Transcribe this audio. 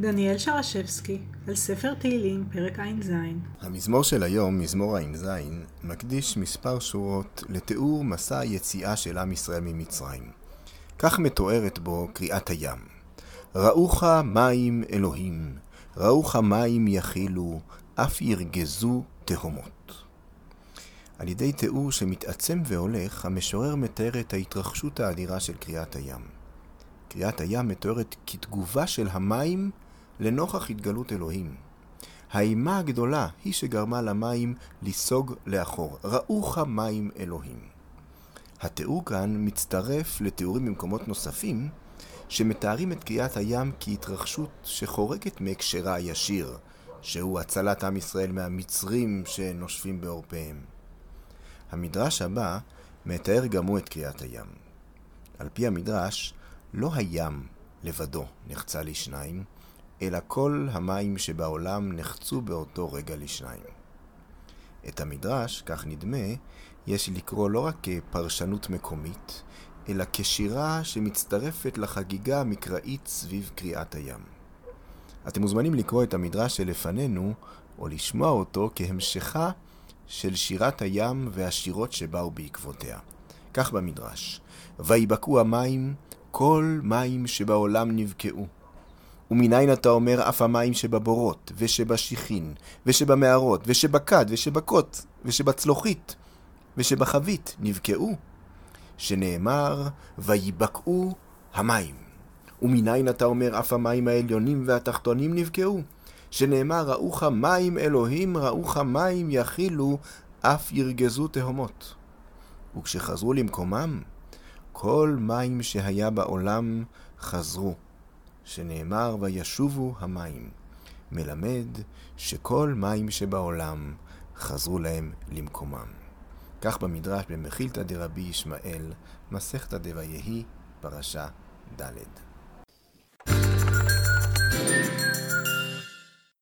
דניאל שרשבסקי, על ספר תהילים, פרק ע"ז. המזמור של היום, מזמור ע"ז, מקדיש מספר שורות לתיאור מסע היציאה של עם ישראל ממצרים. כך מתוארת בו קריאת הים: ראוך מים אלוהים, ראוך מים יכילו, אף ירגזו תהומות. על ידי תיאור שמתעצם והולך, המשורר מתאר את ההתרחשות האדירה של קריאת הים. קריאת הים מתוארת כתגובה של המים לנוכח התגלות אלוהים. האימה הגדולה היא שגרמה למים לסוג לאחור. ראוך מים אלוהים. התיאור כאן מצטרף לתיאורים במקומות נוספים, שמתארים את קריאת הים כהתרחשות שחורגת מהקשרה הישיר, שהוא הצלת עם ישראל מהמצרים שנושפים בעורפיהם. המדרש הבא מתאר גם הוא את קריאת הים. על פי המדרש, לא הים לבדו נחצה לשניים, אלא כל המים שבעולם נחצו באותו רגע לשניים. את המדרש, כך נדמה, יש לקרוא לא רק כפרשנות מקומית, אלא כשירה שמצטרפת לחגיגה המקראית סביב קריאת הים. אתם מוזמנים לקרוא את המדרש שלפנינו, או לשמוע אותו כהמשכה של שירת הים והשירות שבאו בעקבותיה. כך במדרש: ויבקעו המים, כל מים שבעולם נבקעו. ומניין אתה אומר אף המים שבבורות, ושבשיחין, ושבמערות, ושבכד, ושבקות, ושבצלוחית, ושבחבית נבקעו, שנאמר, ויבקעו המים. ומניין אתה אומר אף המים העליונים והתחתונים נבקעו, שנאמר, ראוך מים אלוהים, ראוך מים יכילו, אף ירגזו תהומות. וכשחזרו למקומם, כל מים שהיה בעולם חזרו. שנאמר וישובו המים, מלמד שכל מים שבעולם חזרו להם למקומם. כך במדרש במחילתא דרבי ישמעאל, מסכתא דוויהי, פרשה ד'.